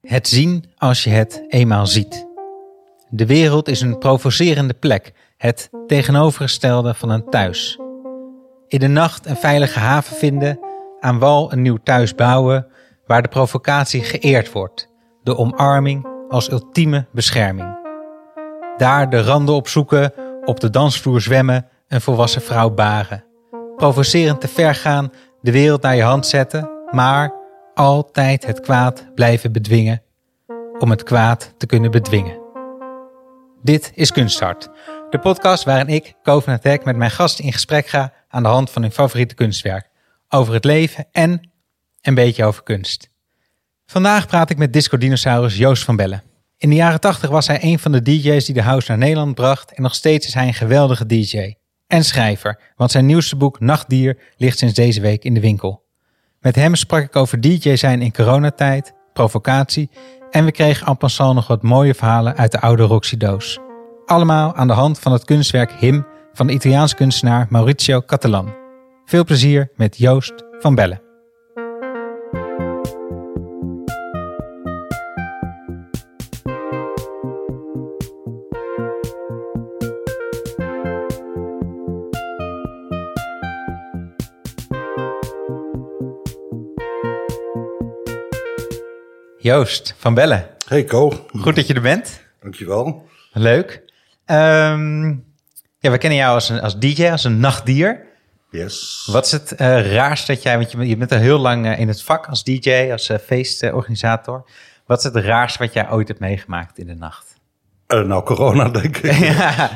Het zien als je het eenmaal ziet. De wereld is een provocerende plek, het tegenovergestelde van een thuis. In de nacht een veilige haven vinden, aan wal een nieuw thuis bouwen, waar de provocatie geëerd wordt, de omarming als ultieme bescherming. Daar de randen opzoeken, op de dansvloer zwemmen, een volwassen vrouw baren. Provocerend te ver gaan, de wereld naar je hand zetten, maar altijd het kwaad blijven bedwingen om het kwaad te kunnen bedwingen. Dit is Kunsthart, de podcast waarin ik, Koven Tek, met mijn gasten in gesprek ga aan de hand van hun favoriete kunstwerk. Over het leven en een beetje over kunst. Vandaag praat ik met disco-dinosaurus Joost van Bellen. In de jaren 80 was hij een van de DJ's die de house naar Nederland bracht en nog steeds is hij een geweldige DJ. En schrijver, want zijn nieuwste boek Nachtdier ligt sinds deze week in de winkel. Met hem sprak ik over DJ zijn in coronatijd, provocatie en we kregen en passant nog wat mooie verhalen uit de oude Roxy-doos. Allemaal aan de hand van het kunstwerk Him van de Italiaanse kunstenaar Maurizio Catalan. Veel plezier met Joost van Bellen. Joost van Bellen. Hey Ko. Goed dat je er bent. Dankjewel. Leuk. Um, ja, we kennen jou als, een, als DJ, als een nachtdier. Yes. Wat is het uh, raarst dat jij, want je, je bent al heel lang uh, in het vak als DJ, als uh, feestorganisator. Wat is het raarst wat jij ooit hebt meegemaakt in de nacht? nou, corona denk ik. ja.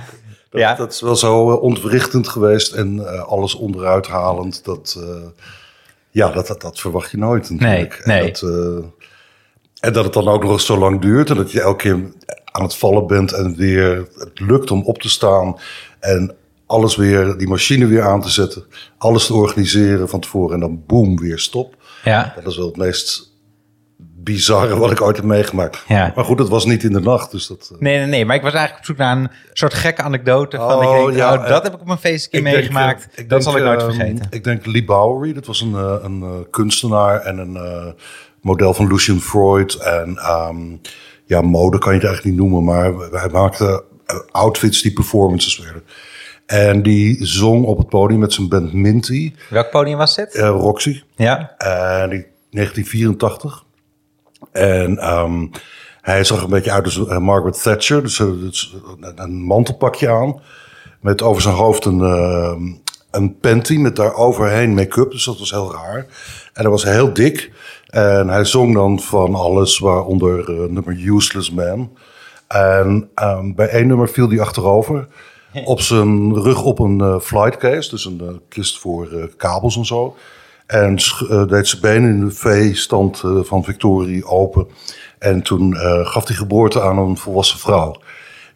Dat, ja. dat is wel zo ontwrichtend geweest en alles onderuit halend. Dat, ja, dat, dat, dat, verwacht je nooit natuurlijk. Nee, nee. En dat, en dat het dan ook nog eens zo lang duurt en dat je elke keer aan het vallen bent en weer het lukt om op te staan en alles weer, die machine weer aan te zetten, alles te organiseren van tevoren en dan boem, weer stop. Ja. Dat is wel het meest bizarre wat ik ooit heb meegemaakt. Ja. Maar goed, het was niet in de nacht, dus dat... uh... Nee, nee, nee. Maar ik was eigenlijk op zoek naar een soort gekke anekdote van... Oh, ik denk, ja, oh, dat heb ik op mijn feest een keer denk, meegemaakt. eh, ik dat denk, zal ik nooit ehm, vergeten. Ik denk Lee Bowery, dat was een, eh, een eh, kunstenaar en een eh, model van Lucian Freud. En ehm, ja, mode kan je het eigenlijk niet noemen, maar hij maakte eh, outfits die performances werden. En die zong op het podium met zijn band Minty, Welk podium was dit? eh, Roxy, ja. en die 1984. En ehm, hij zag een beetje uit als eh, Margaret Thatcher. Dus, dus een, een mantelpakje aan. Met over zijn hoofd een, ehm, een panty met daar overheen make-up. Dus dat was heel raar. En hij was heel dik. En hij zong dan van alles, waaronder eh, nummer Useless Man. En ehm, bij één nummer viel hij achterover. Op zijn rug op een eh, flight case. Dus een eh, kist voor kabels en zo. En deed zijn benen in de V-stand van Victorie open. En toen gaf hij geboorte aan een volwassen vrouw.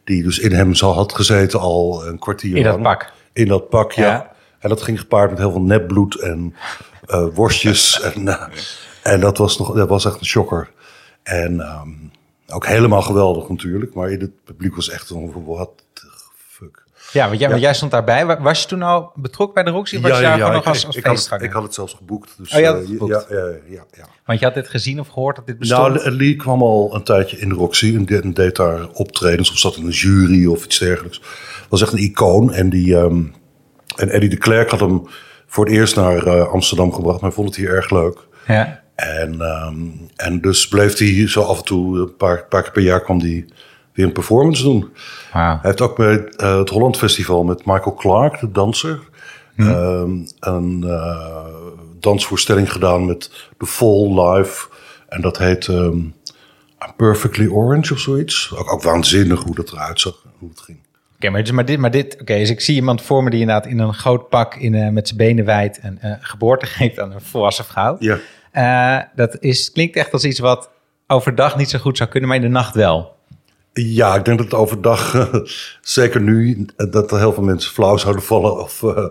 Die dus in hem zal had gezeten al een kwartier In dat lang. pak. In dat pak, ja. Ja. En dat ging gepaard met heel veel nepbloed en worstjes. en, en dat was, nog, dat was echt een shocker. En ehm, ook helemaal geweldig natuurlijk. Maar in het publiek was echt een the fuck. Ja, want jij, stond daarbij. Wa- Was je toen al betrokken bij de Roxy? Was je daar gewoon nog als, als ik, had het, feestganger? ik had het zelfs geboekt. Dus, Oh, je eh, het geboekt? Ja, ja, ja, ja. Want je had dit gezien of gehoord dat dit bestond? Nou, Lee kwam al een tijdje in de Roxy en deed, en deed daar optredens of zat in een jury of iets dergelijks. Was echt een icoon. En, die, ehm, en Eddie de Klerk had hem voor het eerst naar eh, Amsterdam gebracht, maar hij vond het hier erg leuk. ja. En, ehm, en dus bleef hij zo af en toe, een paar, paar keer per jaar kwam hij weer een performance doen. Hij heeft ook bij eh, het Holland Festival met Michael Clark, de danser, ehm, een eh, dansvoorstelling gedaan met de Full Live. En dat heet I'm Perfectly Orange of zoiets. Ook, ook waanzinnig hoe dat eruit zag hoe het ging. Oké, maar, dus- maar dit, maar dit oké, dus ik zie iemand voor me die inderdaad in een groot pak in, eh, met zijn benen wijd een eh, geboorte geeft aan een volwassen vrouw. Ja. Eh, dat is, klinkt echt als iets wat overdag niet zo goed zou kunnen, maar in de nacht wel. Ja, ik denk dat overdag, zeker nu, dat er heel veel mensen flauw zouden vallen of eh,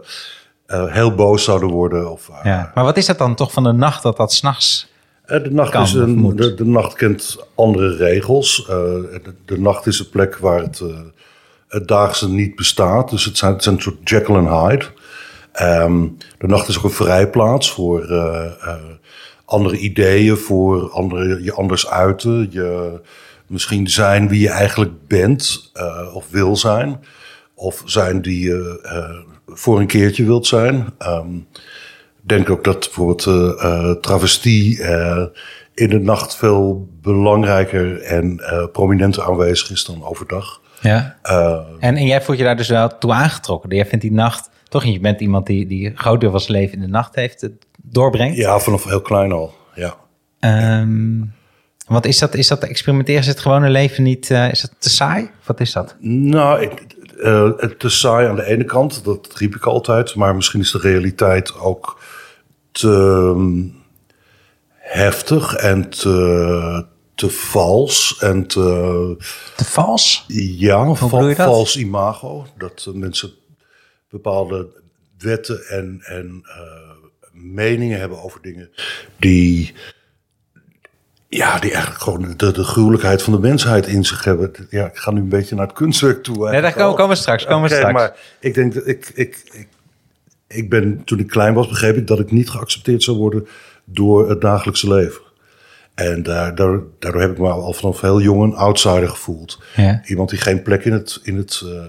eh, heel boos zouden worden. Of, Ja. Maar wat is dat dan toch van de nacht dat dat s'nachts... De nacht, Kan is een, de, de nacht kent andere regels. De, de nacht is een plek waar het, het daagse niet bestaat. Dus het zijn, het zijn een soort Jekyll en Hyde. Ehm, de nacht is ook een vrijplaats voor andere ideeën voor, andere, je anders uiten, je misschien zijn wie je eigenlijk bent uh, of wil zijn. Of zijn die je uh, voor een keertje wilt zijn. Um, denk ook dat bijvoorbeeld uh, travestie in de nacht veel belangrijker en prominenter aanwezig is dan overdag. Ja. en, en jij voelt je daar dus wel toe aangetrokken. Jij vindt die nacht toch, je bent iemand die, die een groot deel van zijn leven in de nacht heeft, doorbrengt. Ja, vanaf heel klein al, ja. Um, want is dat, is dat experimenteren, is het gewone leven niet, uh, is het te saai? Wat is dat? Nou, ik, uh, te saai aan de ene kant, dat riep ik altijd. Maar misschien is de realiteit ook te um, heftig en te, te vals. En te, te vals? Ja, val, vals imago. Dat mensen bepaalde wetten en, en uh, meningen hebben over dingen die, ja, die eigenlijk gewoon de, de gruwelijkheid van de mensheid in zich hebben. Ja, ik ga nu een beetje naar het kunstwerk toe. Nee, daar komen, komen we straks. Komen we straks. Maar ik denk dat ik, ik, ik, ik ben, toen ik klein was, begreep ik dat ik niet geaccepteerd zou worden door het dagelijkse leven. En daardoor, daardoor heb ik me al vanaf heel jong een outsider gevoeld. Ja. Iemand die geen plek in het, in het, uh,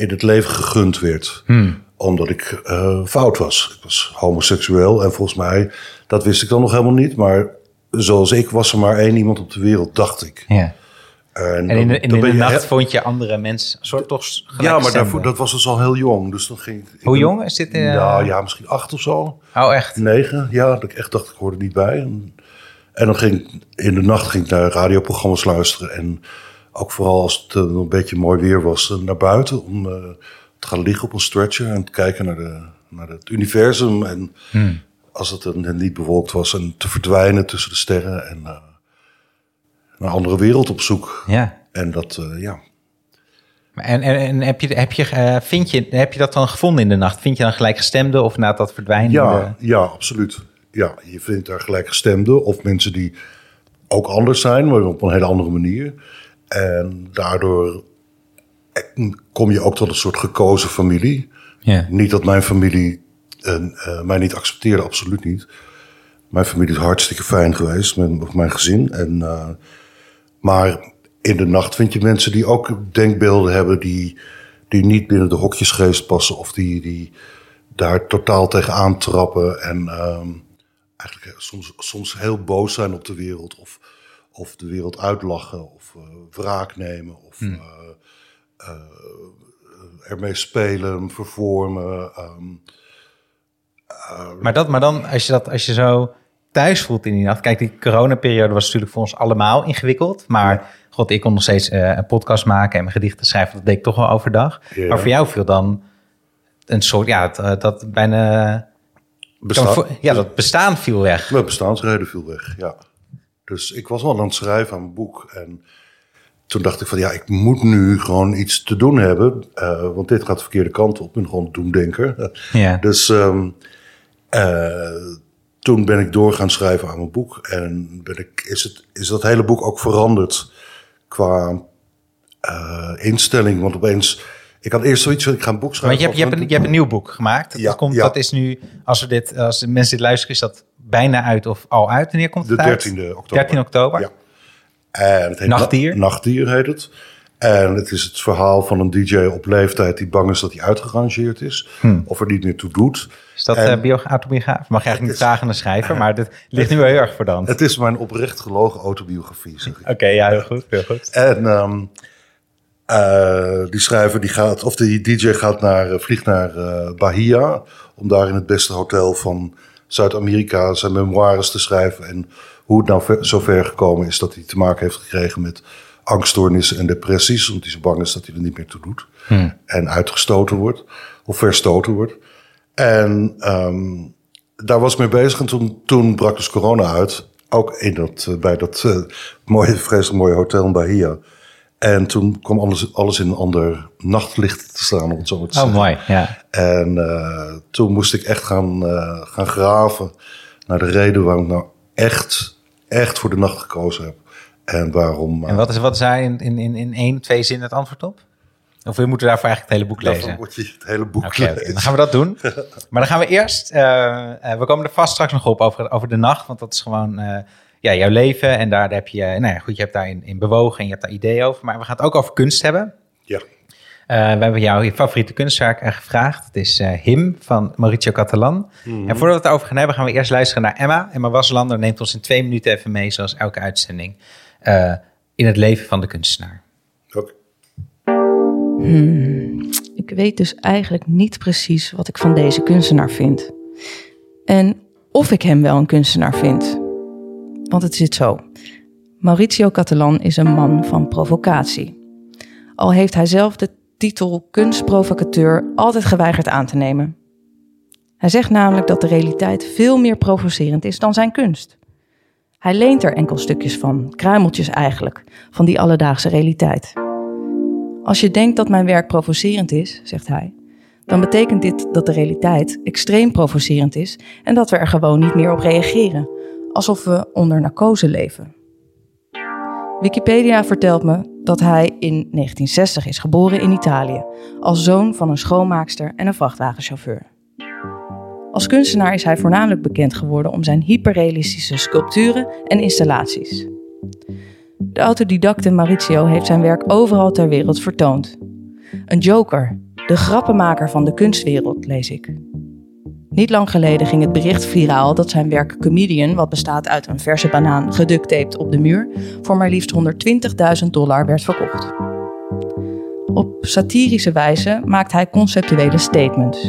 in het leven gegund werd. Hmm. Omdat ik uh, fout was. Ik was homoseksueel en volgens mij, dat wist ik dan nog helemaal niet. Maar zoals ik was er maar één iemand op de wereld, dacht ik. Ja. En, en in de, in de nacht vond je andere mensen soort toch Ja, maar daarvoor, dat was dus al heel jong. Dus dan ging ik, Hoe jong is dit? Uh... Nou ja, misschien acht of zo. Oh, echt? Negen, ja. Dat ik echt dacht, ik hoorde niet bij. En, en dan ging ik, in de nacht ging ik naar radioprogramma's luisteren. En ook vooral als het een beetje mooi weer was, naar buiten om uh, te gaan liggen op een stretcher en te kijken naar, de, naar het universum. En hmm. als het een, niet bewolkt was, en te verdwijnen tussen de sterren en naar een andere wereld op zoek. Ja. En dat, ja. En, en, en, heb, je, heb, je, vind je, heb je dat dan gevonden in de nacht? Vind je dan gelijkgestemde of na dat verdwijnen? Ja, ja, absoluut. Ja, je vindt daar gelijkgestemde of mensen die ook anders zijn, maar op een hele andere manier. En daardoor kom je ook tot een soort gekozen familie. Ja. Niet dat mijn familie uh, mij niet accepteerde, absoluut niet. Mijn familie is hartstikke fijn geweest met mijn gezin. En, uh, maar in de nacht vind je mensen die ook denkbeelden hebben die, die niet binnen de hokjesgeest passen. Of die, die daar totaal tegen aantrappen. En uh, eigenlijk soms, soms heel boos zijn op de wereld. Of of de wereld uitlachen of uh, wraak nemen of hmm. uh, uh, ermee spelen, vervormen. Um, maar, dat, maar dan, als je, dat, als je zo thuis voelt in die nacht. Kijk, die coronaperiode was natuurlijk voor ons allemaal ingewikkeld. Maar god, ik kon nog steeds een podcast maken en mijn gedichten schrijven. Dat deed ik toch wel overdag. Maar voor jou viel dan een soort, ja, dat, dat bijna... Bestaan, ja, dat bestaan viel weg. Mijn bestaansreden viel weg, ja. Dus ik was wel aan het schrijven aan mijn boek. En toen dacht ik van ja, ik moet nu gewoon iets te doen hebben. Uh, want dit gaat de verkeerde kant op. Ik ben gewoon doemdenker. Ja. Dus um, uh, toen ben ik door gaan schrijven aan mijn boek. En ben ik, is, het, is dat hele boek ook veranderd qua uh, instelling. Want opeens... Ik had eerst zoiets van, ik ga een boek schrijven. Maar je hebt, je hebt, een, je hebt een nieuw boek gemaakt. Ja, dat, komt, ja. dat is nu, als, we dit, als mensen dit luisteren, is dat bijna uit of al uit. Wanneer komt het de uit? 13e oktober. 13 oktober. Ja. En het heet Nachtdier. Nachtdier heet het. En het is het verhaal van een DJ op leeftijd die bang is dat hij uitgerangeerd is. Hmm. Of er niet meer toe doet. Is dat en, uh, autobiograaf? Mag je eigenlijk niet vragen aan de schrijver, maar dit ligt nu wel heel erg voor dan. Het is mijn oprecht gelogen autobiografie. Oké, ja, heel goed, heel goed. En um, uh, die schrijver die gaat, of die DJ gaat naar, vliegt naar uh, Bahia. Om daar in het beste hotel van Zuid-Amerika zijn memoires te schrijven. En hoe het nou ver, zo ver gekomen is dat hij te maken heeft gekregen met angststoornissen en depressies. Omdat hij zo bang is dat hij er niet meer toe doet. Hmm. En uitgestoten wordt. Of verstoten wordt. En um, daar was ik mee bezig. En toen, toen brak dus corona uit. Ook in dat, uh, bij dat uh, mooie, vreselijk mooie hotel in Bahia. En toen kwam alles, alles in een ander nachtlicht te staan, om het zo te zeggen. Oh, mooi, ja. En uh, toen moest ik echt gaan, uh, gaan graven naar de reden waarom ik nou echt, echt voor de nacht gekozen heb. En waarom... Uh, en wat is, wat daar in, in, in één, twee zinnen het antwoord op? Of we moeten daarvoor eigenlijk het hele boek lezen? Dan moet je het hele boek lezen. dan gaan we dat doen. Maar dan gaan we eerst, eh, eh, we komen er vast straks nog op over, over de nacht, want dat is gewoon eh, ja, jouw leven. En daar heb je, nou ja, goed, je hebt daarin in bewogen en je hebt daar ideeën over. Maar we gaan het ook over kunst hebben. Ja. Eh, we hebben jou je favoriete kunstwerk eh, gevraagd. Het is eh, Him van Mauricio Catalan. En voordat we het over gaan hebben, gaan we eerst luisteren naar Emma. Emma Waslander neemt ons in twee minuten even mee, zoals elke uitzending, eh, in het leven van de kunstenaar. Oké. Ik weet dus eigenlijk niet precies wat ik van deze kunstenaar vind. En of ik hem wel een kunstenaar vind. Want het zit zo. Mauricio Catalan is een man van provocatie. Al heeft hij zelf de titel kunstprovocateur altijd geweigerd aan te nemen. Hij zegt namelijk dat de realiteit veel meer provocerend is dan zijn kunst. Hij leent er enkel stukjes van, kruimeltjes eigenlijk, van die alledaagse realiteit. Als je denkt dat mijn werk provocerend is, zegt hij, dan betekent dit dat de realiteit extreem provocerend is en dat we er gewoon niet meer op reageren, alsof we onder narcose leven. Wikipedia vertelt me dat hij in 1960 is geboren in Italië, als zoon van een schoonmaakster en een vrachtwagenchauffeur. Als kunstenaar is hij voornamelijk bekend geworden om zijn hyperrealistische sculpturen en installaties. De autodidacte Maurizio heeft zijn werk overal ter wereld vertoond. Een joker, de grappenmaker van de kunstwereld, lees ik. Niet lang geleden ging het bericht viraal dat zijn werk Comedian, wat bestaat uit een verse banaan geductaped op de muur, voor maar liefst 120.000 dollar werd verkocht. Op satirische wijze maakt hij conceptuele statements.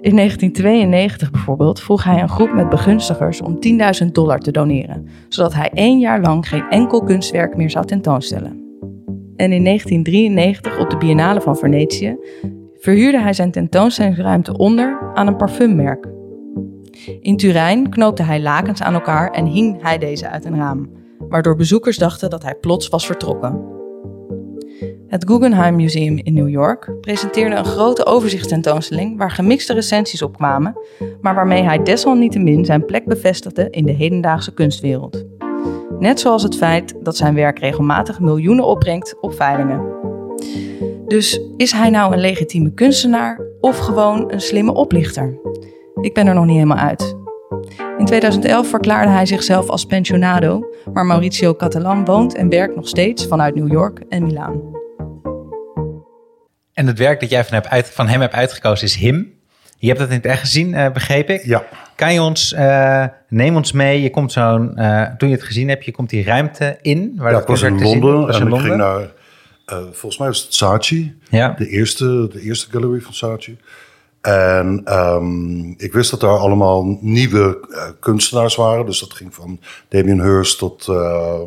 In 1992 bijvoorbeeld vroeg hij een groep met begunstigers om 10.000 dollar te doneren, zodat hij één jaar lang geen enkel kunstwerk meer zou tentoonstellen. En in 1993 op de Biennale van Venetië verhuurde hij zijn tentoonstellingsruimte onder aan een parfummerk. In Turijn knoopte hij lakens aan elkaar en hing hij deze uit een raam, waardoor bezoekers dachten dat hij plots was vertrokken. Het Guggenheim Museum in New York presenteerde een grote overzichtstentoonstelling waar gemixte recensies op kwamen, maar waarmee hij desalniettemin zijn plek bevestigde in de hedendaagse kunstwereld. Net zoals het feit dat zijn werk regelmatig miljoenen opbrengt op veilingen. Dus is hij nou een legitieme kunstenaar of gewoon een slimme oplichter? Ik ben er nog niet helemaal uit. In 2011 verklaarde hij zichzelf als pensionado, maar Mauricio Catalan woont en werkt nog steeds vanuit New York en Milaan. En het werk dat jij van, hebt uit, van hem hebt uitgekozen is Him. Je hebt dat in het echt gezien, eh, begreep ik. Ja. Kan je ons, eh, neem ons mee. Je komt zo'n, eh, toen je het gezien hebt, je komt die ruimte in. Waar ja, dat was in zien Londen was en in ik ging Londen. naar, eh, volgens mij was het Saatchi, Ja. de eerste, de eerste gallery van Saatchi. En ehm, ik wist dat daar allemaal nieuwe eh, kunstenaars waren. Dus dat ging van Damien Hirst tot eh,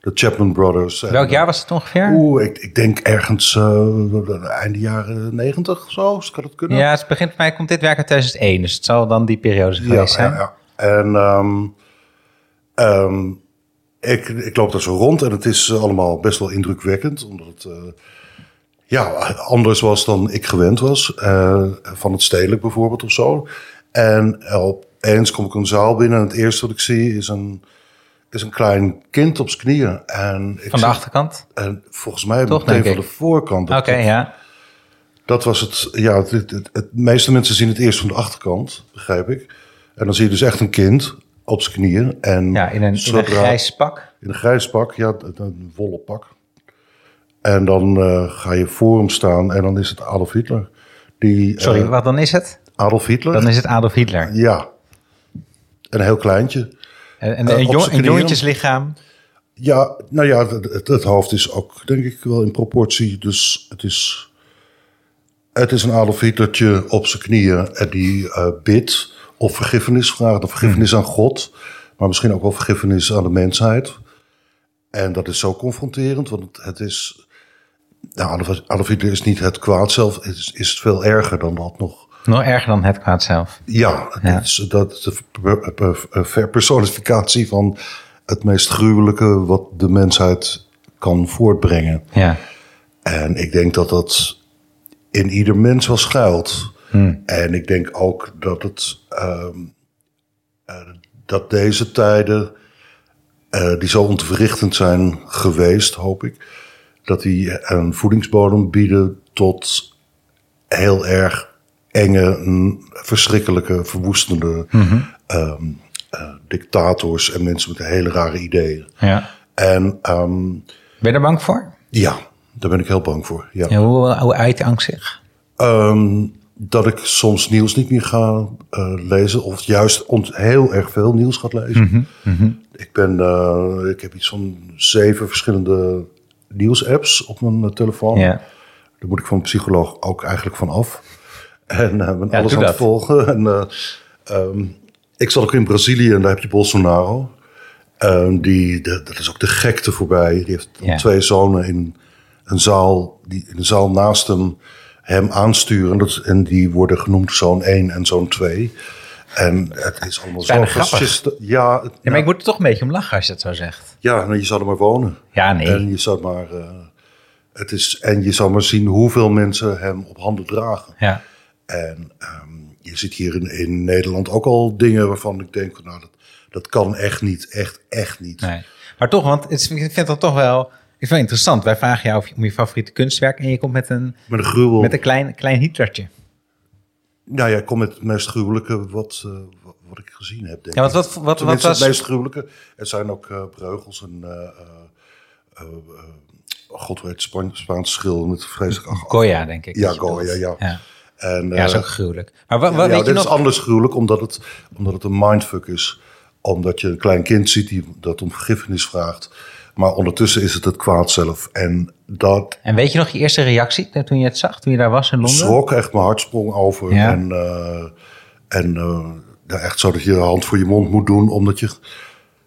de Chapman Brothers. En, Welk jaar was het ongeveer? Oeh, ik, ik denk ergens eh einde jaren negentig of zo. Kan dat kunnen? Ja, het begint mij komt dit werk uit 2001, dus het zal dan die periode geweest zijn. Ja, ja. En ehm, ik, ik loop daar zo rond en het is eh, allemaal best wel indrukwekkend. Omdat het eh, ja, anders was dan ik gewend was. eh, van het stedelijk bijvoorbeeld of zo. En opeens kom ik een zaal binnen en het eerste wat ik zie is een, is een klein kind op zijn knieën. En ik Van de achterkant? En volgens mij Toch, meteen van de voorkant. Oké, ja. Dat was het. Ja, het, het, het- het meeste mensen zien het eerst van de achterkant, begrijp ik. En dan zie je dus echt een kind op zijn knieën. En Ja, in een, in een zodra- grijs pak. in een grijs pak, ja, een- wollen pak. En dan eh, ga je voor hem staan en dan is het Adolf Hitler. Die, Sorry, eh, wat dan is het? Adolf Hitler? Dan is het Adolf Hitler. Ja. Een heel kleintje. En, en Eh, een, jong, een jongenslichaam. Ja, nou ja, het, hoofd is ook, denk ik, wel in proportie. Dus het is, het is een Adolf Hitlertje op zijn knieën en die eh, bidt of vergiffenis vraagt. Of vergiffenis aan God, maar misschien ook wel vergiffenis aan de mensheid. En dat is zo confronterend, want het, is... Nou, Adolf, Hitler is niet het kwaad zelf, het is, is het veel erger dan dat nog. Nog erger dan het kwaad zelf. Ja, Ja. Het is, dat is de ver- verpersonificatie van het meest gruwelijke wat de mensheid kan voortbrengen. Ja. En ik denk dat dat in ieder mens wel schuilt. En ik denk ook dat het ehm, eh, dat deze tijden eh, die zo ontwrichtend zijn geweest, hoop ik, dat die een voedingsbodem bieden tot heel erg enge, verschrikkelijke, verwoestende ehm, eh, dictators en mensen met hele rare ideeën. Ja. En ehm, Ben je er bang voor? ja, daar ben ik heel bang voor. Ja. Hoe, hoe uit angst zich? Ehm, dat ik soms nieuws niet meer ga eh, lezen. Of juist ont- heel erg veel nieuws ga lezen. Ik, ben, eh, ik heb iets van zeven verschillende nieuwsapps op mijn eh, telefoon. Daar moet ik van psycholoog ook eigenlijk van af. En eh, ben Ja, alles aan het volgen. En, eh, ehm, ik zat ook in Brazilië en daar heb je Bolsonaro. Ehm, die, de- dat is ook de gekte voorbij. Die heeft twee zonen in een zaal, die in een zaal naast hem, hem aansturen. Dat, en die worden genoemd zoon 1 en zoon 2. En het is allemaal zo grappig. Ja, Ja, maar ik moet er toch een beetje om lachen als je het zo zegt. ja, nou, je zou er maar wonen. Ja, nee. En je zou maar, eh, het is, en je zou maar zien hoeveel mensen hem op handen dragen. Ja. En ehm, je ziet hier in, in Nederland ook al dingen waarvan ik denk, nou, dat, dat kan echt niet, echt, echt niet. Nee. Maar toch, want het ik vind dat toch wel, ik vind het wel interessant. Wij vragen jou om je favoriete kunstwerk en je komt met een, Met een gruwel. met een klein, klein Hitlertje. Nou ja, ik kom met het meest gruwelijke wat, eh, wat, wat ik gezien heb, denk Ja, wat, wat, wat Tenminste, was... het meest gruwelijke. Er zijn ook breugels en... eh, God weet, Span Spaanse schil met vreselijk... Goya, denk ik. Ja, Goya, ja. Ja, En, ja dat is ook gruwelijk. Maar wat, wat Ja, weet je nog? is anders gruwelijk, omdat het, omdat het een mindfuck is. Omdat je een klein kind ziet die dat om vergiffenis vraagt. Maar ondertussen is het het kwaad zelf. En dat En weet je nog je eerste reactie toen je het zag, toen je daar was in Londen? schrok echt mijn hart sprong over. Ja. En, eh, en eh, ja, echt zo dat je de hand voor je mond moet doen, omdat je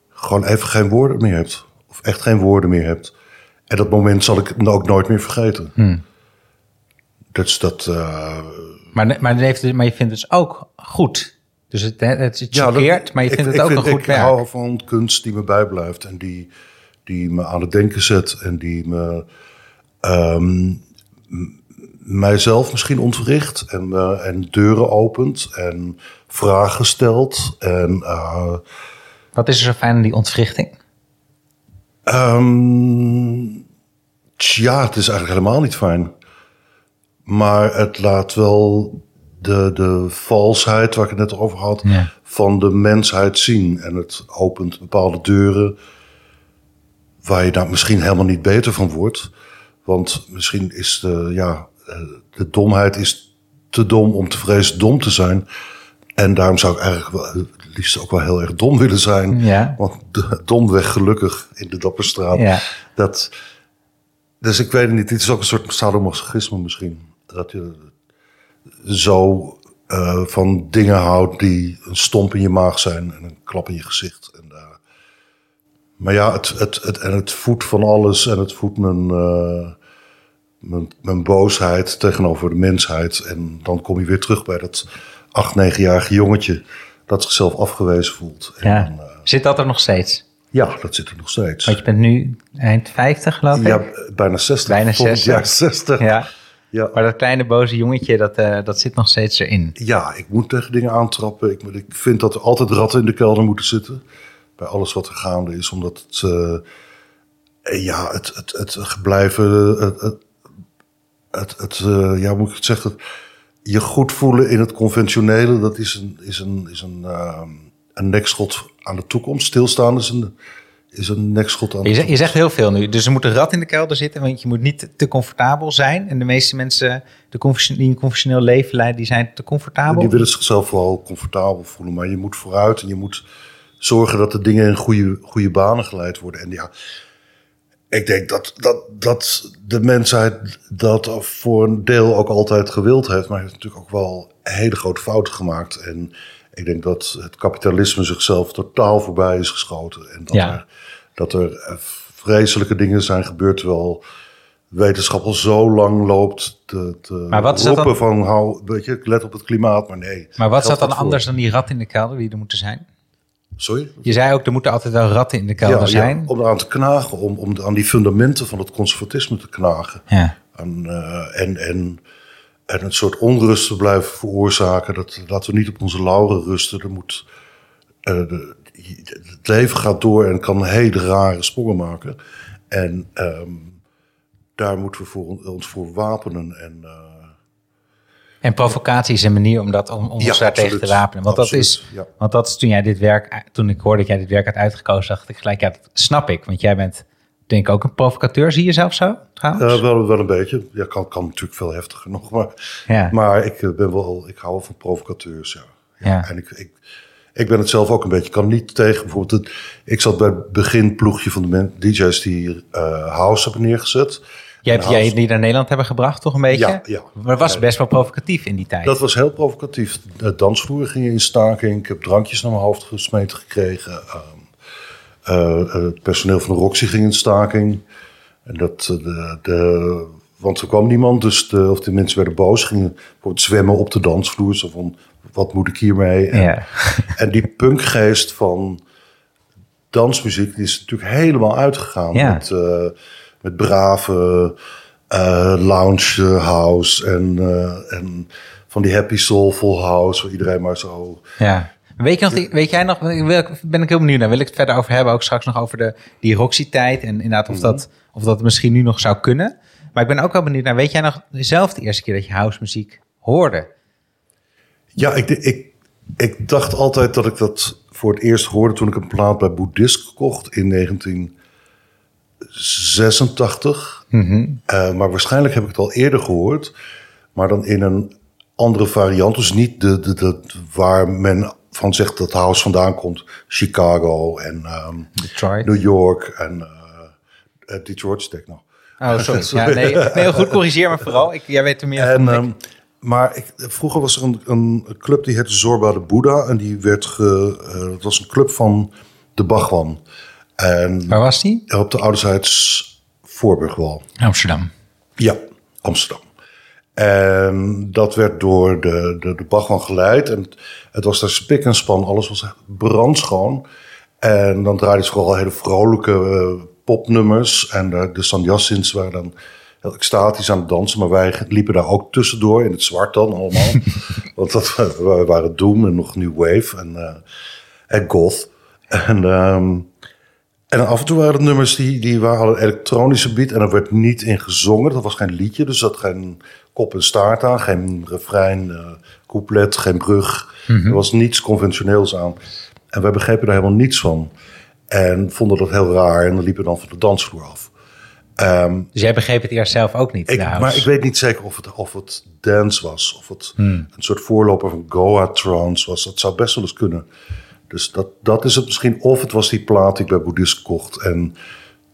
gewoon even geen woorden meer hebt. Of echt geen woorden meer hebt. En dat moment zal ik ook nooit meer vergeten. Hmm. Dus dat... eh, Maar, maar, heeft, maar je vindt het dus ook goed. Dus het, het, het Ja, dat- choqueert, maar je ik- vindt ik het ook een goed ik werk. hou van kunst die me bijblijft en die, die me aan het denken zet en die me ehm, mijzelf misschien ontwricht en, me- en deuren opent en vragen stelt. En, eh, Wat is er zo fijn aan die ontwrichting? ehm, tja, het is eigenlijk helemaal niet fijn. Maar het laat wel de, de valsheid waar ik het net over had, Ja. van de mensheid zien. En het opent bepaalde deuren waar je daar misschien helemaal niet beter van wordt. Want misschien is de, ja, eh, de domheid is te dom om te vrezen dom te zijn. En daarom zou ik eigenlijk wel, het liefst ook wel heel erg dom willen zijn. Ja. Want de, domweg gelukkig in de Dapperstraat. Ja. Dat, dus ik weet het niet. Dit is ook een soort sadomasochisme misschien. Dat je zo eh, van dingen houdt die een stomp in je maag zijn en een klap in je gezicht. En, maar ja, het, het, het, en het voedt van alles en het voedt mijn, eh, mijn, mijn boosheid tegenover de mensheid. En dan kom je weer terug bij dat acht, negenjarige jongetje dat zichzelf afgewezen voelt. En Ja. dan, eh, Zit dat er nog steeds? ja, dat zit er nog steeds. Want je bent nu eind 50, geloof ik. Ja, bijna 60. Bijna Volgend 60. jaar 60. Ja. Ja. Maar dat kleine boze jongetje, dat, eh, dat zit nog steeds erin. Ja, ik moet tegen dingen aantrappen. Ik, ik vind dat er altijd ratten in de kelder moeten zitten. Bij alles wat er gaande is. Omdat het, eh, eh, ja, het, het, het blijven, het, het, het, het, eh, ja, moet ik het zeggen? Je goed voelen in het conventionele, dat is een, is een, is een, eh, een nekschot aan de toekomst. Stilstaan is een, is een nekschot aan de Je, zegt- je zegt heel veel nu. Dus er moet een rat in de kelder zitten, want je moet niet te comfortabel zijn. En de meeste mensen de die een conventioneel leven leiden, die zijn te comfortabel. Die willen zichzelf wel comfortabel voelen, maar je moet vooruit en je moet zorgen dat de dingen in goede, goede banen geleid worden. En ja, ik denk dat, dat, dat de mensheid dat voor een deel ook altijd gewild heeft, maar heeft natuurlijk ook wel hele grote fouten gemaakt. En ik denk dat het kapitalisme zichzelf totaal voorbij is geschoten. En dat, Ja. er, dat er eh, vreselijke dingen zijn gebeurd, terwijl wetenschap al zo lang loopt te, te Maar wat roepen dan- van hou, weet je, let op het klimaat, maar nee. maar wat Geldt dan voor- anders dan die rat in de kelder die er moeten zijn? Sorry? Je zei ook, er moeten altijd wel ratten in de kelder Ja, zijn. ja, om eraan te knagen, om, om aan die fundamenten van het conservatisme te knagen. Ja. En, eh, en, en, en een soort onrust te blijven veroorzaken. Dat, dat we niet op onze lauren rusten. Er moet, eh, de- het leven gaat door en kan hele rare sprongen maken. En ehm, daar moeten we voor, ons voor wapenen. En, uh, en provocatie is een manier om, dat, om, om ons daar tegen te wapenen. Want dat, is, ja. want dat is toen jij dit werk, toen ik hoorde dat jij dit werk had uitgekozen, dacht ik gelijk, ja, dat snap ik. Want jij bent denk ik ook een provocateur. Zie je zelf zo trouwens? Uh, wel, wel een beetje. Ja, kan, kan natuurlijk veel heftiger nog. Maar, ja. maar ik, ben wel, ik hou wel van provocateurs, ja. ja. En ik, ik, ik ben het zelf ook een beetje. Ik kan niet tegen bijvoorbeeld. Het, ik zat bij het beginploegje van de DJ's die uh, house hebben neergezet. Jij hebt jij die naar Nederland hebben gebracht, toch een beetje? Ja, ja. Maar was best wel provocatief in die tijd. Dat was heel provocatief. De dansvloer ging in staking. Ik heb drankjes naar mijn hoofd gesmeten gekregen. Uh, het personeel van de Roxy ging in staking. En dat, de, de, want er kwam niemand, dus de, of de mensen werden boos. Gingen bijvoorbeeld zwemmen op de dansvloer. Zo van, wat moet ik hiermee? En, ja. en die punkgeest van dansmuziek, die is natuurlijk helemaal uitgegaan. Met, uh, met brave uh, lounge house en, uh, en van die happy soulful house, waar iedereen maar zo... Ja. Weet, je nog, weet jij nog, ben ik heel benieuwd naar, wil ik het verder over hebben, ook straks nog over de, die Roxy-tijd en inderdaad of, mhm. dat, of dat misschien nu nog zou kunnen. Maar ik ben ook wel benieuwd naar, weet jij nog zelf de eerste keer dat je house muziek hoorde? Ja, ik, ik, ik dacht altijd dat ik dat voor het eerst hoorde toen ik een plaat bij Boeddhist kocht in 1986. Mhm. Eh, maar waarschijnlijk heb ik het al eerder gehoord, maar dan in een andere variant. Dus niet de, de, de, waar men van zegt dat house vandaan komt. Chicago en um, Detroit. New York en uh, Detroit stek nog. Oh, sorry. ja, nee, nee, heel goed, corrigeer me vooral. Ik, jij weet er meer en, van. Um, maar ik, vroeger was er een, een, club die heette Zorba de Boeddha. En die werd ge, uh, het was een club van de Bachwan. En Waar was die? Op de ouderzijds Voorburgwal. Amsterdam. Ja, Amsterdam. En dat werd door de, de, de Bachwan geleid. En het, was daar spik en span. Alles was brandschoon. En dan draaiden ze vooral hele vrolijke uh, popnummers. En de, de Sanjassins waren dan heel extatisch aan het dansen. Maar wij liepen daar ook tussendoor, in het zwart dan allemaal. Want dat, we waren Doom en nog New Wave en, uh, en Goth. En, um, en af en toe waren het nummers die, die waren een elektronische beat. En er werd niet in gezongen. Dat was geen liedje, dus dat geen kop en staart aan. Geen refrein, uh, couplet, geen brug. Mhm. Er was niets conventioneels aan. En wij begrepen daar helemaal niets van. En vonden dat heel raar. En dan liepen we dan van de dansvloer af. Um, dus jij begreep het eerst zelf ook niet? Ik, maar ik weet niet zeker of het, of het dance was. Of het hmm. een soort voorloper van Goa trance was. Dat zou best wel eens kunnen. Dus dat, dat is het misschien. Of het was die plaat die ik bij Boeddhist kocht. En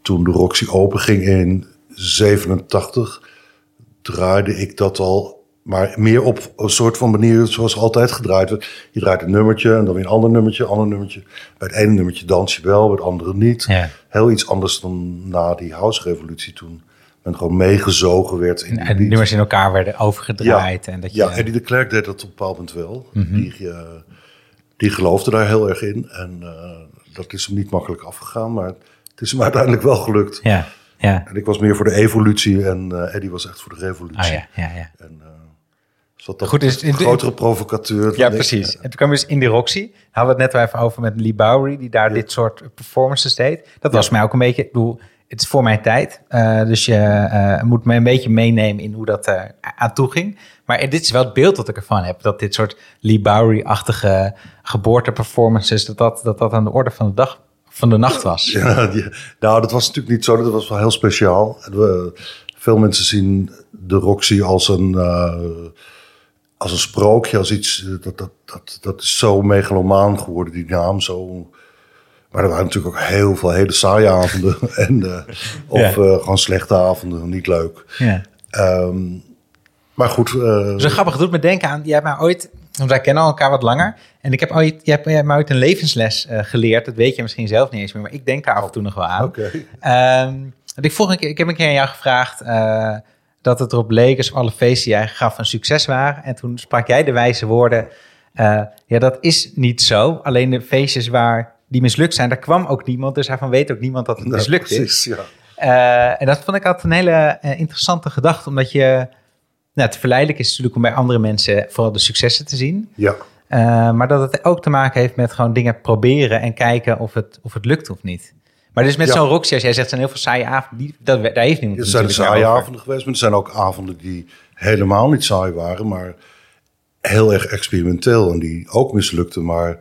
toen de Roxy open ging in 87, draaide ik dat al maar meer op een soort van manier zoals altijd gedraaid werd. Je draait een nummertje en dan weer een ander nummertje, ander nummertje. Bij het ene nummertje dans je wel, bij het andere niet. Heel iets anders dan na die house-revolutie toen men gewoon meegezogen werd. In en die nummers in elkaar werden overgedraaid. Ja, en dat je... ja Eddie de Klerk deed dat op een bepaald moment wel. Die, uh, die geloofde daar heel erg in. En uh, dat is hem niet makkelijk afgegaan, maar het is hem uiteindelijk wel gelukt. Ja, ja. En ik was meer voor de evolutie en uh, Eddie was echt voor de revolutie. Oh, ja, ja, ja. En, Goed, is een grotere provocateur. Ja, precies. En toen kwam dus in die Roxy. Hadden we het net wel even over met Lee Bowery, die daar dit soort performances deed. Dat was mij ook een beetje, ik bedoel, het is voor mijn tijd. Uh, dus je uh, moet me een beetje meenemen in hoe dat uh, aan toe ging. Maar dit is wel het beeld dat ik ervan heb. Dat dit soort Lee Bowery-achtige geboorteperformances, dat dat, dat dat aan de orde van de dag van de nacht was. Ja, die, nou, dat was natuurlijk niet zo. Dat was wel heel speciaal. We, veel mensen zien de Roxy als een als een sprookje, als iets, eh, dat, dat, dat, dat is zo megalomaan geworden, die naam. Zo. Maar er waren natuurlijk ook heel veel hele saaie avonden. en, uh, of ja. uh, gewoon slechte avonden, niet leuk. Ja. Um, maar goed. Uh, Zo grappig, het doet me denken aan, jij hebt mij ooit, want wij kennen elkaar wat langer. En ik heb ooit, jij hebt, jij hebt mij ooit een levensles uh, geleerd. Dat weet je misschien zelf niet eens meer, maar ik denk daar af en toe nog wel aan. Oké. Okay. Um, ik, vroeg een keer, ik heb een keer aan jou gevraagd dat het erop leek alsof alle feesten die jij gaf een succes waren. En toen sprak jij de wijze woorden, ja dat is niet zo. Alleen de feestjes waar die mislukt zijn, daar kwam ook niemand. Dus daarvan weet ook niemand dat het mislukt is. Ja. En dat vond ik altijd een hele interessante gedachte, omdat je... Nou, het verleidelijk is natuurlijk om bij andere mensen vooral de successen te zien. Ja. maar dat het ook te maken heeft met gewoon dingen proberen en kijken of het, of het lukt of niet. Maar dus met Ja. zo'n Roxy, als jij zegt, zijn heel veel saaie avonden. Die, dat, daar heeft niemand Er zijn saaie over. avonden geweest, maar er zijn ook avonden die helemaal niet saai waren, maar heel erg experimenteel en die ook mislukten. Maar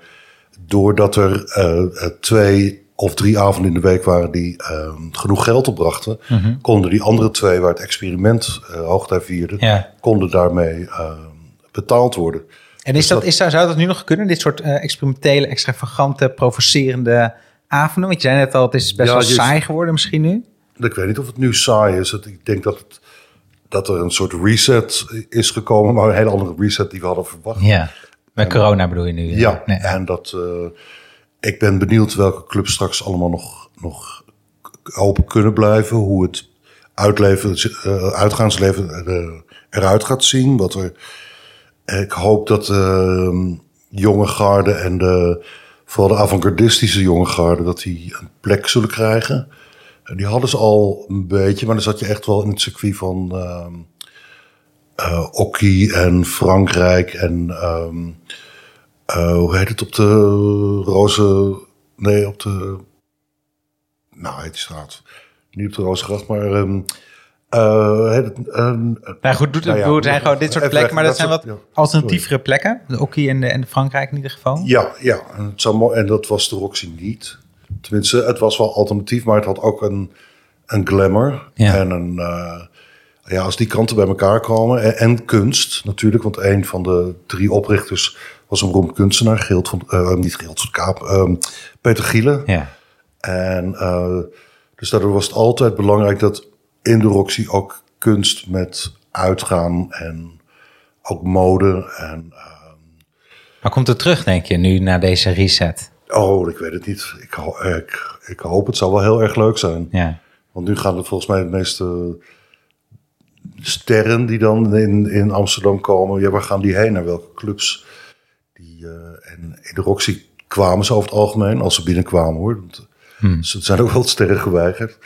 doordat er eh, eh, twee of drie avonden in de week waren die eh, genoeg geld opbrachten, Mhm. konden die andere twee waar het experiment eh hoogtij vierde, Ja. konden daarmee eh, betaald worden. En is dat, is, zou dat nu nog kunnen? Dit soort eh, experimentele, extravagante, provocerende avonden? Want je zei net al, het is best Ja, wel saai geworden misschien nu. Ik weet niet of het nu saai is. Het- Ik denk dat, het, dat er een soort reset is gekomen, maar een hele andere reset die we hadden verwacht. Ja. Met corona bedoel je nu? eh? Ja, Nee, en dat, ik ben benieuwd welke clubs straks allemaal nog, nog open kunnen blijven. Hoe het eh, uitgaansleven er, eruit gaat zien. Wat er, ik hoop dat de jonge garde en de, vooral de avant-gardistische jonge garde... dat die een plek zullen krijgen. En die hadden ze al een beetje, maar dan zat je echt wel in het circuit van... ehm eh, Okkie en Frankrijk en... ehm, eh, hoe heet het op de Roze... Nee, op de... Nou, heet die straat. Niet op de Rozengracht, maar... heet het, ehm, Nou goed, doet, Nou ja, het zijn gewoon dit soort plekken, maar dat zijn wat ja. alternatievere plekken. De Okkie en de, en de Frankrijk in ieder geval. ja, ja en, het zou en dat was de Roxy niet. Tenminste, het was wel alternatief, maar het had ook een, een glamour. Ja. En een... eh, ja, als die kanten bij elkaar komen. En, en kunst natuurlijk, want een van de drie oprichters was een beroemd kunstenaar. Geelt van, eh, niet Geelt van Kaap, ehm, Peter Gielen. Ja. En eh, dus daardoor was het altijd belangrijk dat in de Roxy ook kunst met uitgaan en ook mode. En, eh, Maar komt het terug, denk je, nu na deze reset? oh, ik weet het niet. Ik, ik, ik hoop het zou wel heel erg leuk zijn. Ja. Want nu gaan er volgens mij de meeste sterren die dan in, in Amsterdam komen. Ja, waar gaan die heen? Naar welke clubs? Eh, en in de Roxy kwamen ze over het algemeen, als ze binnenkwamen hoor. Want, Hmm. Het zijn ook wel sterren geweigerd.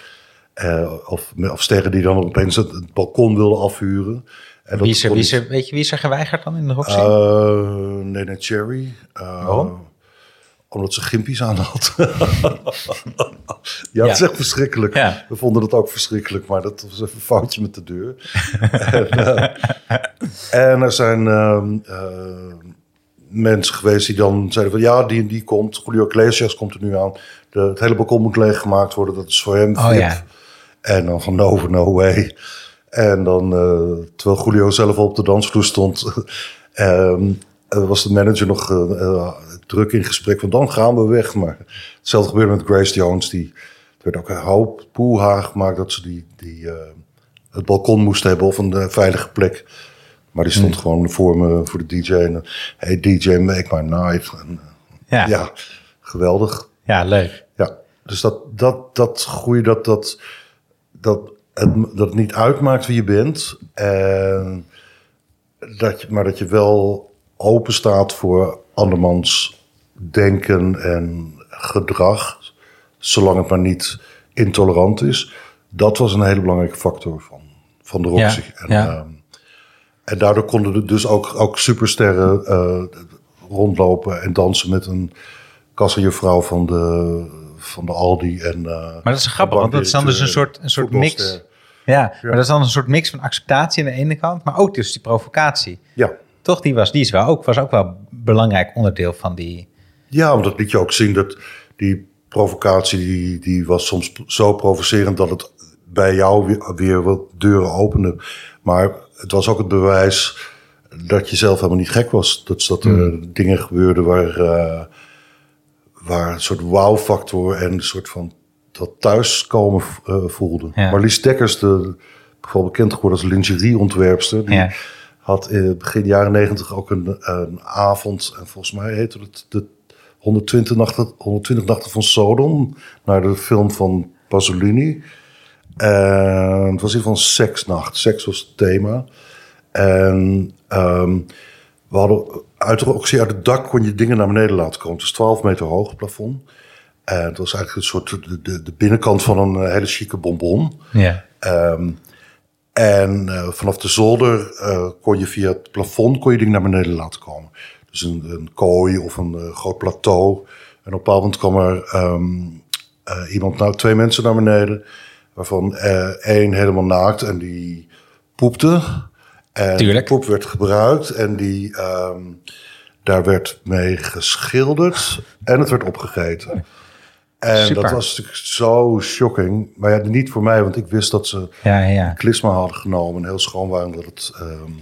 Eh, of, of sterren die dan opeens het, het balkon wilden afhuren. En dat Wie is er, wie is er, weet je wie is er geweigerd dan in de Roxy? Eh, nee, nee, Cherry. Eh, Waarom? Omdat ze gimpies aan had. ja, dat is echt verschrikkelijk. Ja. We vonden het ook verschrikkelijk, maar dat was even een foutje met de deur. en, en er zijn ehm, eh, mensen geweest die dan zeiden van... ja, die en die komt. Julio Iglesias komt er nu aan. De, het hele balkon moet leeggemaakt worden. Dat is voor hem Oh, ja. En dan van no, no way. En dan, eh, terwijl Julio zelf op de dansvloer stond... ehm, eh, was de manager nog eh, druk in gesprek van dan gaan we weg. Maar hetzelfde gebeurde met Grace Jones. Die, er werd ook een hoop poeha gemaakt dat ze die, die, het balkon moest hebben of een veilige plek. Maar die stond gewoon voor me, voor de DJ. En, eh, hey DJ, make my night. En, ja. eh, ja, geweldig. ja, leuk. Ja, dus dat, dat, dat groei, dat, dat, dat, het, dat het niet uitmaakt wie je bent. En dat je, maar dat je wel open staat voor andermans denken en gedrag. Zolang het maar niet intolerant is. Dat was een hele belangrijke factor van, van de Roxy. Ja, en, ja. ehm, en daardoor konden er dus ook, ook supersterren eh, rondlopen en dansen met een kassajuffrouw van de, van de Aldi. En, eh, Maar dat is grappig, want dat is dan dus een soort, een soort mix. Ja, maar dat is dan een soort mix van acceptatie aan de ene kant, maar ook dus die provocatie. Ja. Toch, die was, die is wel ook, was ook wel een belangrijk onderdeel van die... ja, want dat liet je ook zien dat die provocatie die, die was soms zo provocerend dat het bij jou weer, weer wat deuren opende. Maar het was ook het bewijs dat je zelf helemaal niet gek was. Dat, dat er Hmm. dingen gebeurden waar, eh, waar een soort wow-factor en een soort van dat thuiskomen eh, voelde. Ja. Marlies Dekkers, de, bijvoorbeeld bekend geworden als lingerieontwerpster, die Ja. had in begin jaren negentig ook een, een avond, en volgens mij heette het de 120 nachten, 120 nachten van Sodom, naar de film van Pasolini. En het was in van seksnacht. Seks was het thema. En ehm, we hadden uit de Roxy, uit het dak kon je dingen naar beneden laten komen. Het is 12 meter hoog, het plafond. En het was eigenlijk een soort de, de, de binnenkant van een eh, hele chique bonbon. Ja. Ehm, en eh, vanaf de zolder eh, kon je via het plafond kon je dingen naar beneden laten komen. Dus een, een kooi of een groot plateau. En op een bepaald moment kwam er ehm, eh, iemand, nou, twee mensen naar beneden. Waarvan eh, één helemaal naakt en die poepte. En Tuurlijk. die poep werd gebruikt en die, ehm, daar werd mee geschilderd en het werd opgegeten. En Super. dat was natuurlijk zo shocking. Maar ja, niet voor mij, want ik wist dat ze Ja, ja. klisma hadden genomen. En heel schoon waren dat het ehm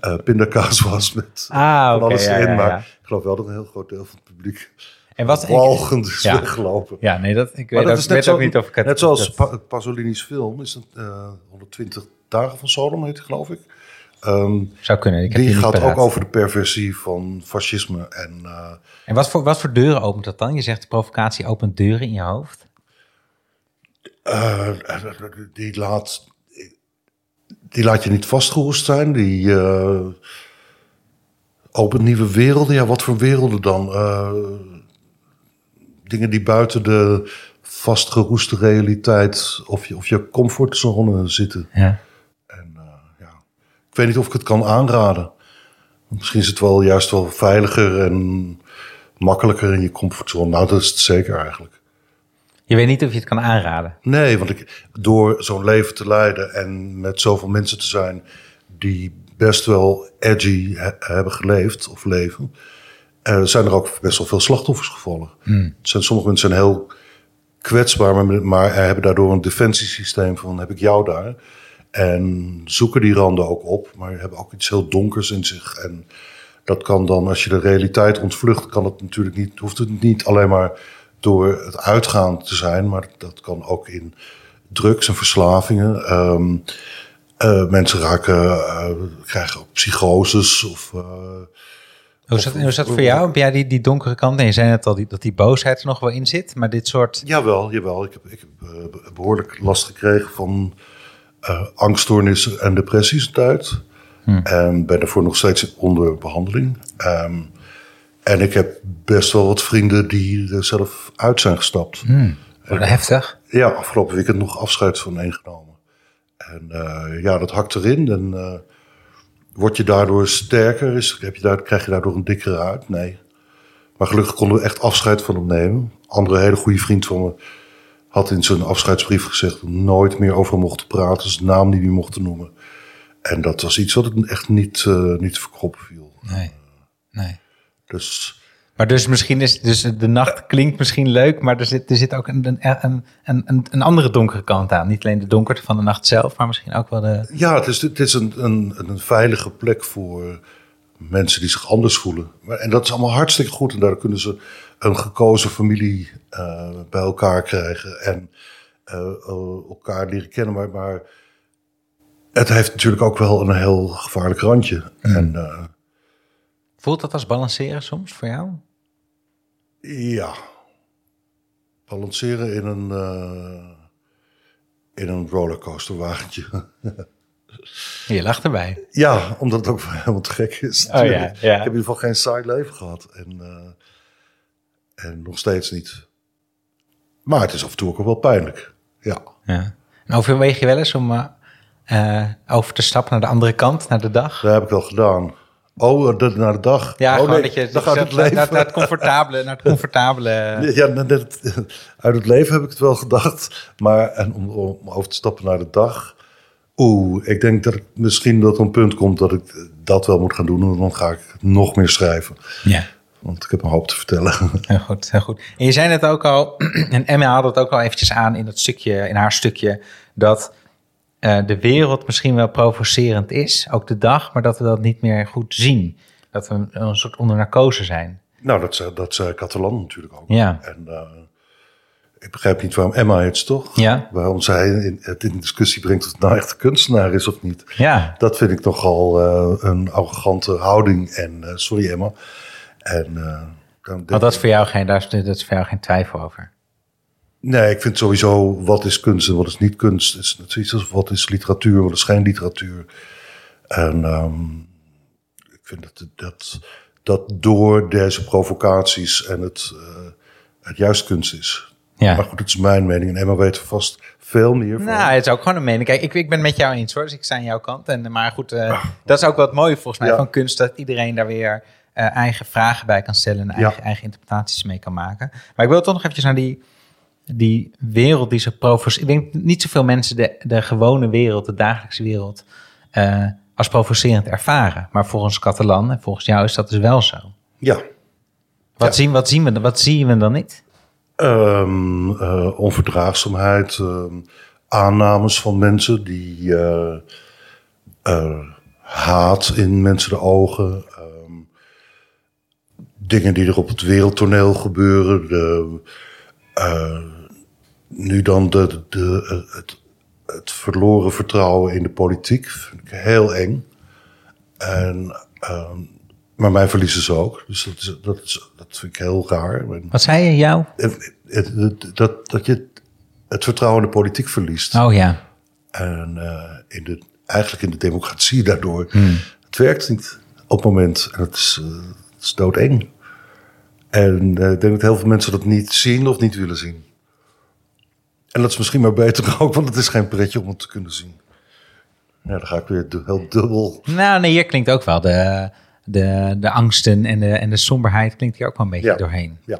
eh, pindakaas was met Ah, alles ja, erin. ja, maar ik geloof wel dat een heel groot deel van het publiek En wat... walgend is ja. weggelopen. Ja, nee, dat, ik weet, ook, dat is net, weet zo, ook niet of ik het... net zoals dat- Pasolini's film, is het eh 120 dagen van Sodom heet geloof ik. Ehm, zou kunnen. Ik heb die gaat ook over de perversie van fascisme. En eh, En wat voor, wat voor deuren opent dat dan? Je zegt de provocatie opent deuren in je hoofd. eh, die, laat, die laat je niet vastgeroest zijn. Die eh, opent nieuwe werelden. Ja, wat voor werelden dan? Dingen die buiten de vastgeroeste realiteit of je, of je comfortzone zitten. Ja. En eh, ja, ik weet niet of ik het kan aanraden. Misschien is het wel juist wel veiliger en makkelijker in je comfortzone. Nou, dat is het zeker eigenlijk. Je weet niet of je het kan aanraden. Nee, want ik, door zo'n leven te leiden en met zoveel mensen te zijn die best wel edgy he- hebben geleefd of leven, eh, zijn er ook best wel veel slachtoffers gevallen. Er Zijn, sommige mensen zijn heel kwetsbaar, maar, maar hebben daardoor een defensiesysteem van heb ik jou daar. En zoeken die randen ook op, maar hebben ook iets heel donkers in zich. En dat kan dan, als je de realiteit ontvlucht, kan het natuurlijk niet, hoeft het niet alleen maar door het uitgaan te zijn, maar dat kan ook in drugs en verslavingen. Ehm, eh, mensen raken, eh, krijgen ook psychoses of. Hoe is dat, hoe is dat voor jou? Heb jij die, die donkere kant? En je zei net al die, dat die boosheid er nog wel in zit. Maar dit soort... Jawel, jawel. Ik heb, ik heb eh, behoorlijk last gekregen van eh angststoornissen en depressies een tijd. En ben daarvoor nog steeds onder behandeling. Ehm, en ik heb best wel wat vrienden die er zelf uit zijn gestapt. Wordt heftig. Ja, afgelopen weekend nog afscheid van één genomen. En eh, ja, dat hakt erin. En word je daardoor sterker? Is, heb je daar, krijg je daardoor een dikkere huid? Nee. Maar gelukkig konden we echt afscheid van hem nemen. Andere hele goede vriend van me had in zijn afscheidsbrief gezegd... dat we nooit meer over hem mochten praten, zijn naam niet meer mochten noemen. En dat was iets wat het echt niet, eh, niet te verkroppen viel. Nee. nee. Dus Maar dus misschien is... Dus de nacht klinkt misschien leuk, maar er zit, er zit ook een, een, een, een, een andere donkere kant aan. Niet alleen de donkerte van de nacht zelf, maar misschien ook wel de... Ja, het is, het is een, een, een veilige plek voor mensen die zich anders voelen. Maar, en dat is allemaal hartstikke goed. En daar kunnen ze een gekozen familie eh, bij elkaar krijgen. En eh, elkaar leren kennen. Maar, maar het heeft natuurlijk ook wel een heel gevaarlijk randje. En eh, Voelt dat als balanceren soms voor jou? Ja, balanceren in een, eh, in een rollercoasterwagentje. Je lacht erbij. Ja, omdat het ook helemaal te gek is. Oh ja. Ik heb in ieder geval geen saai leven gehad. En, eh, en nog steeds niet. Maar het is af en toe ook wel pijnlijk. Ja. Ja. En overweeg je wel eens om eh, over te stappen naar de andere kant, naar de dag? Dat heb ik al gedaan. Oh, de, naar de dag. Ja, oh, gewoon nee, dat je dan gaat het leven. naar, naar het comfortabele, naar het comfortabele. Ja, net- uit het leven heb ik het wel gedacht. Maar en om, om over te stappen naar de dag. Oeh, ik denk dat ik misschien dat er een punt komt dat ik dat wel moet gaan doen. En dan ga ik nog meer schrijven. Ja. Want ik heb een hoop te vertellen. Heel goed, heel goed. En je zei net ook al, en Emma haalde het ook al eventjes aan in dat stukje, in haar stukje, dat eh, de wereld misschien wel provocerend is, ook de dag, maar dat we dat niet meer goed zien. Dat we een soort onder narcose zijn. Nou, dat zei, dat zei Catalan natuurlijk ook. Ja. En eh, ik begrijp niet waarom Emma het toch? Ja. Waarom zij in, het in discussie brengt of het nou echt een kunstenaar is of niet. Ja, Dat vind ik nogal eh, een arrogante houding. En eh, sorry Emma. En, eh, dan dat is voor jou geen, daar is, dat is voor jou geen twijfel over. Nee, ik vind sowieso wat is kunst en wat is niet kunst. Het is zoiets als wat is literatuur, wat is geen literatuur. En ehm, ik vind dat, dat, dat door deze provocaties en het, eh, het juist kunst is. Ja. Maar goed, het is mijn mening. En Emma weet er vast veel meer van. Nou, het is ook gewoon een mening. Kijk, ik, ik ben met jou eens hoor, dus ik sta aan jouw kant. En, maar goed, eh, dat is ook wat mooi volgens mij Ja. van kunst, dat iedereen daar weer eh, eigen vragen bij kan stellen en Ja. eigen, eigen interpretaties mee kan maken. Maar ik wil toch nog eventjes naar die, die wereld die ze provoceren. Ik denk niet zoveel mensen de, de gewone wereld, de dagelijkse wereld, eh, als provocerend ervaren. Maar volgens Catalan en volgens jou is dat dus wel zo. Ja. Wat, Ja. zien, wat, zien, we, wat zien we dan niet? Ehm, eh, onverdraagzaamheid, ehm, aannames van mensen die eh, haat in mensen de ogen, ehm, dingen die er op het wereldtoneel gebeuren, de, eh, nu dan de, de, het, het verloren vertrouwen in de politiek, vind ik heel eng. En, ehm, maar mij verliezen ze ook, dus dat, is, dat, is, dat vind ik heel raar. Wat zei je jou? dat, dat je het vertrouwen in de politiek verliest. Oh ja. En eh, in de, eigenlijk in de democratie daardoor. Het werkt niet op het moment. En het is, eh, het is doodeng. En eh, ik denk dat heel veel mensen dat niet zien of niet willen zien. En dat is misschien maar beter ook, want het is geen pretje om het te kunnen zien. Ja, dan ga ik weer heel dubbel. Nou, nee, hier klinkt ook wel de, de, de angsten en de, en de somberheid klinkt hier ook wel een beetje Ja. doorheen. Ja.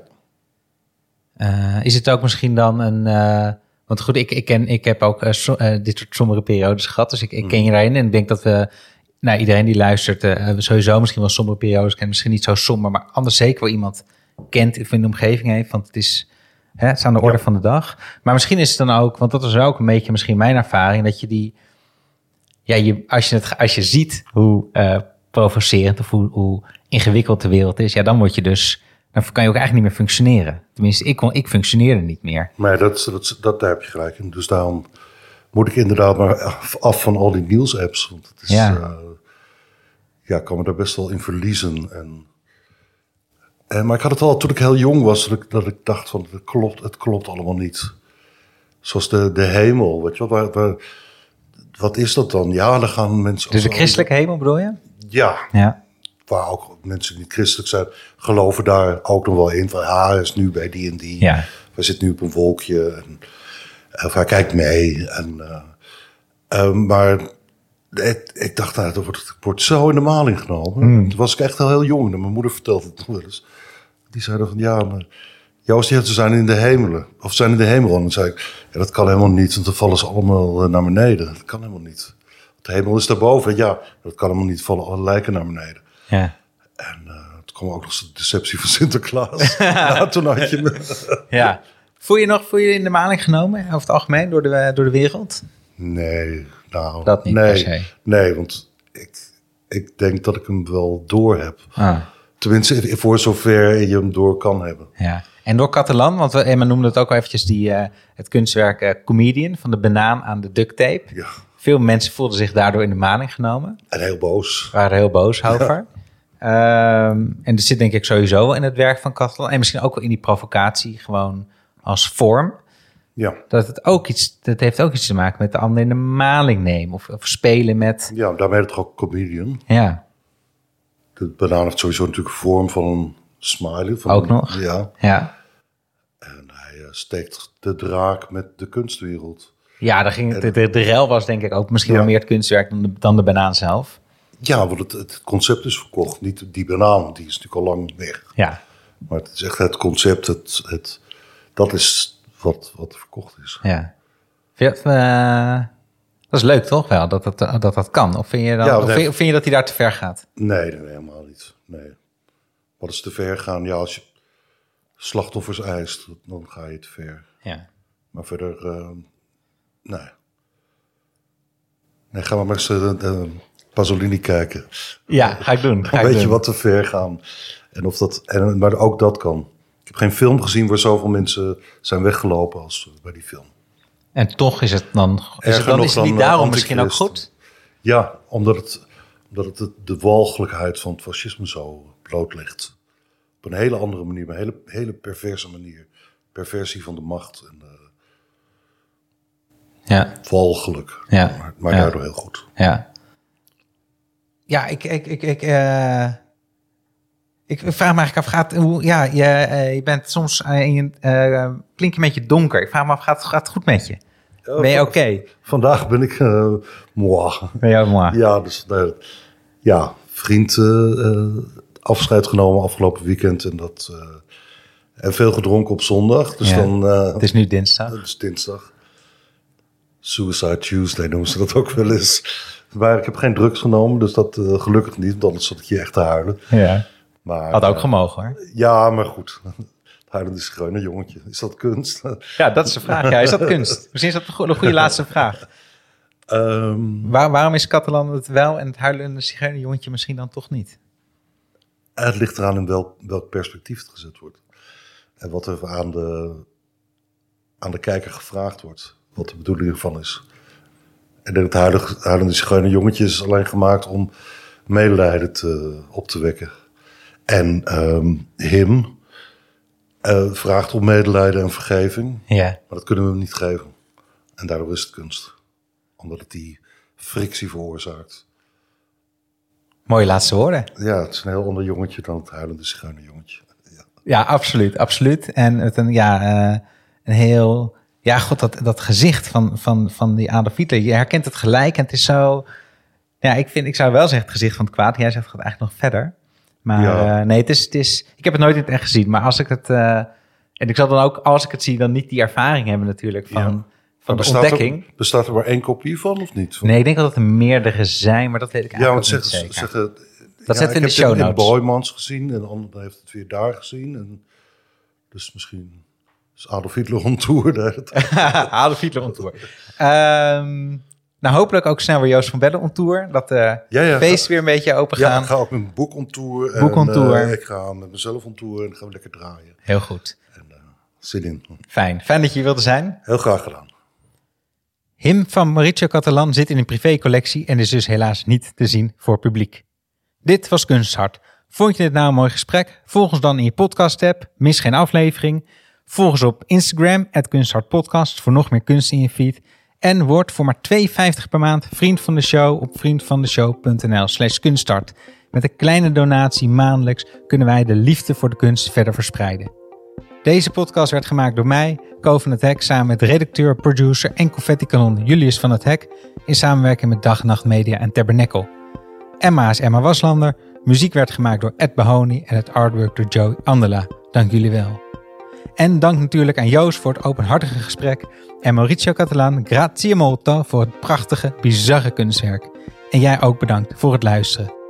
Eh, is het ook misschien dan een. eh, want goed, ik, ik, ken, ik heb ook so- dit soort sombere periodes gehad. Dus ik, ik ken je daarin. En ik denk dat we. Nou, iedereen die luistert, sowieso misschien wel sombere periodes kennen. Misschien niet zo somber, maar anders zeker wel iemand kent of in de omgeving heeft. Want het is. Hè, het is aan de orde Ja. van de dag. Maar misschien is het dan ook, want dat is ook een beetje misschien mijn ervaring, dat je die. Ja, je, als, je het, als je ziet hoe eh, provocerend of hoe, hoe ingewikkeld de wereld is, ja, dan word je dus. Dan kan je ook eigenlijk niet meer functioneren. Tenminste, ik, kon, ik functioneerde niet meer. Maar dat, dat, dat, daar heb je gelijk in. Dus daarom moet ik inderdaad maar af, af van al die nieuwsapps. Want het is, Ja. ja. ja, ik kan me daar best wel in verliezen. En, en, maar ik had het al toen ik heel jong was, dat ik, dat ik dacht van, het klopt, het klopt allemaal niet. Zoals de, de hemel, weet je wel. Waar, waar- wat is dat dan? Ja, dan gaan mensen... Dus de christelijke hemel bedoel je? Ja, Ja. waar ook mensen die christelijk zijn, geloven daar ook nog wel in. Van, hij is nu bij die en die. Ja. Hij zit nu op een wolkje. En, of hij kijkt mee. En, eh, eh, maar ik, ik dacht, nou, dat wordt, ik word zo in de maling genomen. Toen was ik echt al heel jong. En mijn moeder vertelde het nog wel eens. Die zei dan van, ja, maar Joost, die ze zijn in de hemelen. Of ze zijn in de hemel. En dan zei ik, ja, dat kan helemaal niet. Want dan vallen ze allemaal eh, naar beneden. Dat kan helemaal niet. De hemel is daarboven. Ja, dat kan helemaal niet. Vallen alle lijken naar beneden. Ja. En eh toen kwam ook nog de deceptie van Sinterklaas. ja, toen had je me. ja. Voel je nog voel je in de maling genomen over het algemeen door de, door de wereld? Nee, nou. Dat niet nee. Nee, want ik, ik denk dat ik hem wel door heb. Ah, Tenminste, voor zover je hem door kan hebben. ja. En door Catalan, want we, Emma noemde het ook al eventjes, die, eh, het kunstwerk eh, Comedian, van de banaan aan de duct tape. Ja. Veel mensen voelden zich daardoor in de maling genomen. En heel boos. waren heel boos over. Ehm, en dat zit denk ik sowieso wel in het werk van Catalan. En misschien ook wel in die provocatie, gewoon als vorm. Ja. Dat het ook iets, dat heeft ook iets te maken met de ander in de maling nemen. Of, of spelen met, Ja, daarmee het ook comedian. ja, De banaan heeft sowieso natuurlijk een vorm van een smiley. Van Ook een- nog? Ja. ja. En hij eh, steekt de draak met de kunstwereld. Ja, daar ging, de, de, de rel was denk ik ook misschien Ja. wel meer het kunstwerk dan de, dan de banaan zelf. Ja, want het, het concept is verkocht. Niet die banaan, die is natuurlijk al lang weg. Ja, Maar het is echt het concept, het, het, dat is wat, wat verkocht is. ja. Vind je dat, eh, dat is leuk toch wel, dat dat, dat, dat kan? Of vind, je dan, Ja, of dat- vind, je- vind je dat hij daar te ver gaat? Nee, helemaal niet. Nee. Wat is te ver gaan? Ja, als je slachtoffers eist, dan ga je te ver. Ja. Maar verder, eh, nee. Nee, ga maar maar eens eh, de Pasolini kijken. Ja, ga ik doen. Ga Dan ik weet doen. je wat te ver gaan. En of dat, en, maar ook dat kan. Ik heb geen film gezien waar zoveel mensen zijn weggelopen als bij die film. En toch is het dan, is het, dan, is het niet dan, eh, daarom misschien ook goed? Ja, omdat het, omdat het de, de walgelijkheid van het fascisme zo blootlegt. Op een hele andere manier, een hele, hele perverse manier. Perversie van de macht. En, eh, Ja, walgelijk. Ja, Maar, maar ja. daardoor heel goed. ja. Ja, ik, ik, ik, ik, eh, ik vraag me eigenlijk af, gaat, hoe, ja, je, eh, je bent soms, eh, in je, eh, klink je een beetje donker. Ik vraag me af, gaat, gaat het goed met je? Ben je oké? Vandaag ben ik eh moi. Ben je? Ja, dus eh, ja, vriend eh, eh, afscheid genomen afgelopen weekend. En dat, eh, En veel gedronken op zondag. Dus Ja. dan... eh, Het is nu dinsdag. Dat is dinsdag. Suicide Tuesday noemen ze dat ook wel eens. Maar ik heb geen drugs genomen, dus dat eh, gelukkig niet. Want anders zat ik hier echt te huilen. Ja. Maar, Had ook eh, gemogen hoor. Ja, maar goed. Het huilende zigeuner jongetje. Is dat kunst? Ja, dat is de vraag. Ja, is dat kunst? Misschien is dat een go- een goede laatste vraag. Ehm, Waar, waarom is Catalan het wel en het huilende zigeunerjongetje misschien dan toch niet? het ligt eraan in wel, welk perspectief het gezet wordt. En wat er aan de, aan de kijker gevraagd wordt. Wat de bedoeling ervan is. En het huilende zigeuner jongetje is alleen gemaakt om medelijden te, op te wekken. En him eh, vraagt om medelijden en vergeving. Ja. Maar dat kunnen we hem niet geven. En daardoor is het kunst. Omdat het die frictie veroorzaakt. Mooie laatste woorden. Ja, het is een heel ander jongetje dan het huilende zigeuner jongetje. Ja. Ja, absoluut, absoluut. En het een, ja, eh, een heel, ja, god, dat, dat gezicht van, van, van die Adolf Hitler, je herkent het gelijk en het is zo, ja, ik vind, ik zou wel zeggen het gezicht van het kwaad. Jij zegt het eigenlijk nog verder. Maar Ja. eh, nee, het is, het is, ik heb het nooit in het echt gezien, maar als ik het, eh, en ik zal dan ook, als ik het zie, dan niet die ervaring hebben natuurlijk van, Ja. van de Bestaat ontdekking. Er, bestaat er maar één kopie van of niet? Van- Nee, ik denk dat het er meerdere zijn, maar dat weet ik ja, eigenlijk want ook zeggen, niet zeker. zeggen, Dat zetten we in de ik heb show het in notes. Boymans gezien en de ander heeft het weer daar gezien. En dus misschien is Adolf Hitler on tour. Adolf Hitler on tour. Ehm, nou, hopelijk ook snel weer Joost van Bellen on tour. Dat de Ja, ja, feest weer een beetje open Ja, gaan. ik ga ook mijn boek on tour. Boek en, eh, ik ga met mezelf on tour en dan gaan we lekker draaien. Heel goed. En, eh, zin in. Fijn. Fijn dat je hier wilde zijn. Heel graag gedaan. Him van Mauricio Catalan zit in een privécollectie en is dus helaas niet te zien voor publiek. Dit was Kunsthart. Vond je dit nou een mooi gesprek? Volg ons dan in je podcast-app. Mis geen aflevering. Volg ons op Instagram, @kunsthartpodcast, voor nog meer kunst in je feed. En word voor maar 2,50 per maand vriend van de show op vriendvandeshow.nl slash kunsthart. Met een kleine donatie maandelijks kunnen wij de liefde voor de kunst verder verspreiden. Deze podcast werd gemaakt door mij, Ko van het Hek, samen met redacteur, producer en confetti-kanon Julius van het Hek, in samenwerking met Dag en Nacht Media en Tabernacle. Emma is Emma Waslander, muziek werd gemaakt door Ed Bahoni en het artwork door Joey Andela. Dank jullie wel. En dank natuurlijk aan Joost voor het openhartige gesprek en Mauricio Catalan, grazie molto voor het prachtige, bizarre kunstwerk. En jij ook bedankt voor het luisteren.